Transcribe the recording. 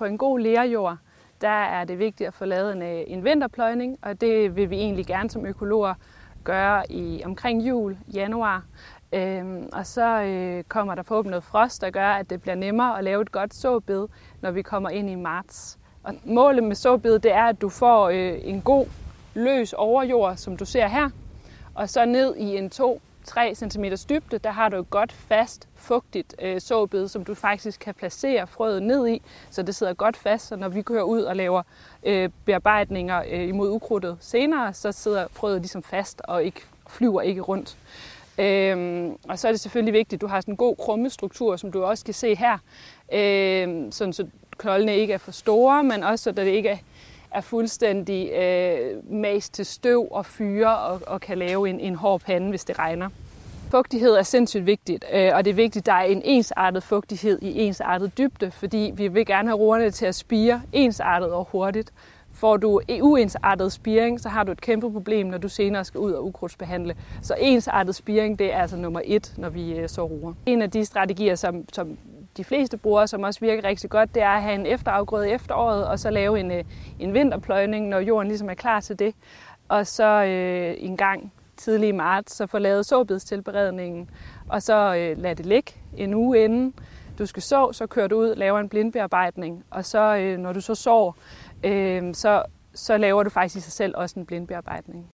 på en god lerjord, der er det vigtigt at få lavet en, øh, en vinterpløjning, og det vil vi egentlig gerne som økologer gøre i omkring jul, januar. Øhm, og så øh, kommer der forhåbentlig noget frost, der gør, at det bliver nemmere at lave et godt såbed, når vi kommer ind i marts. Og målet med såbedet, det er, at du får øh, en god løs overjord, som du ser her, og så ned i en 3 cm dybde, der har du et godt fast, fugtigt øh, såbed, som du faktisk kan placere frøet ned i, så det sidder godt fast, så når vi kører ud og laver øh, bearbejdninger øh, imod ukrudtet senere, så sidder frøet ligesom fast og ikke flyver ikke rundt. Øhm, og så er det selvfølgelig vigtigt, at du har sådan en god krummestruktur, som du også kan se her, øhm, sådan så knoldene ikke er for store, men også så det ikke er, fuldstændig øh, mast til støv og fyre og, og kan lave en, en hård pande, hvis det regner. Fugtighed er sindssygt vigtigt, øh, og det er vigtigt, at der er en ensartet fugtighed i ensartet dybde, fordi vi vil gerne have roerne til at spire ensartet og hurtigt. Får du uensartet spiring, så har du et kæmpe problem, når du senere skal ud og ukrudtsbehandle. Så ensartet spiring, det er altså nummer et, når vi øh, så roer. En af de strategier, som, som de fleste bruger, som også virker rigtig godt, det er at have en efterafgrøde i efteråret, og så lave en, øh, en vinterpløjning, når jorden ligesom er klar til det. Og så øh, en gang tidlig i marts, så få lavet såbedstilberedningen, og så øh, lade det ligge en uge inden du skal så, så kører du ud, laver en blindbearbejdning, og så øh, når du så sår, øh, så, så laver du faktisk i sig selv også en blindbearbejdning.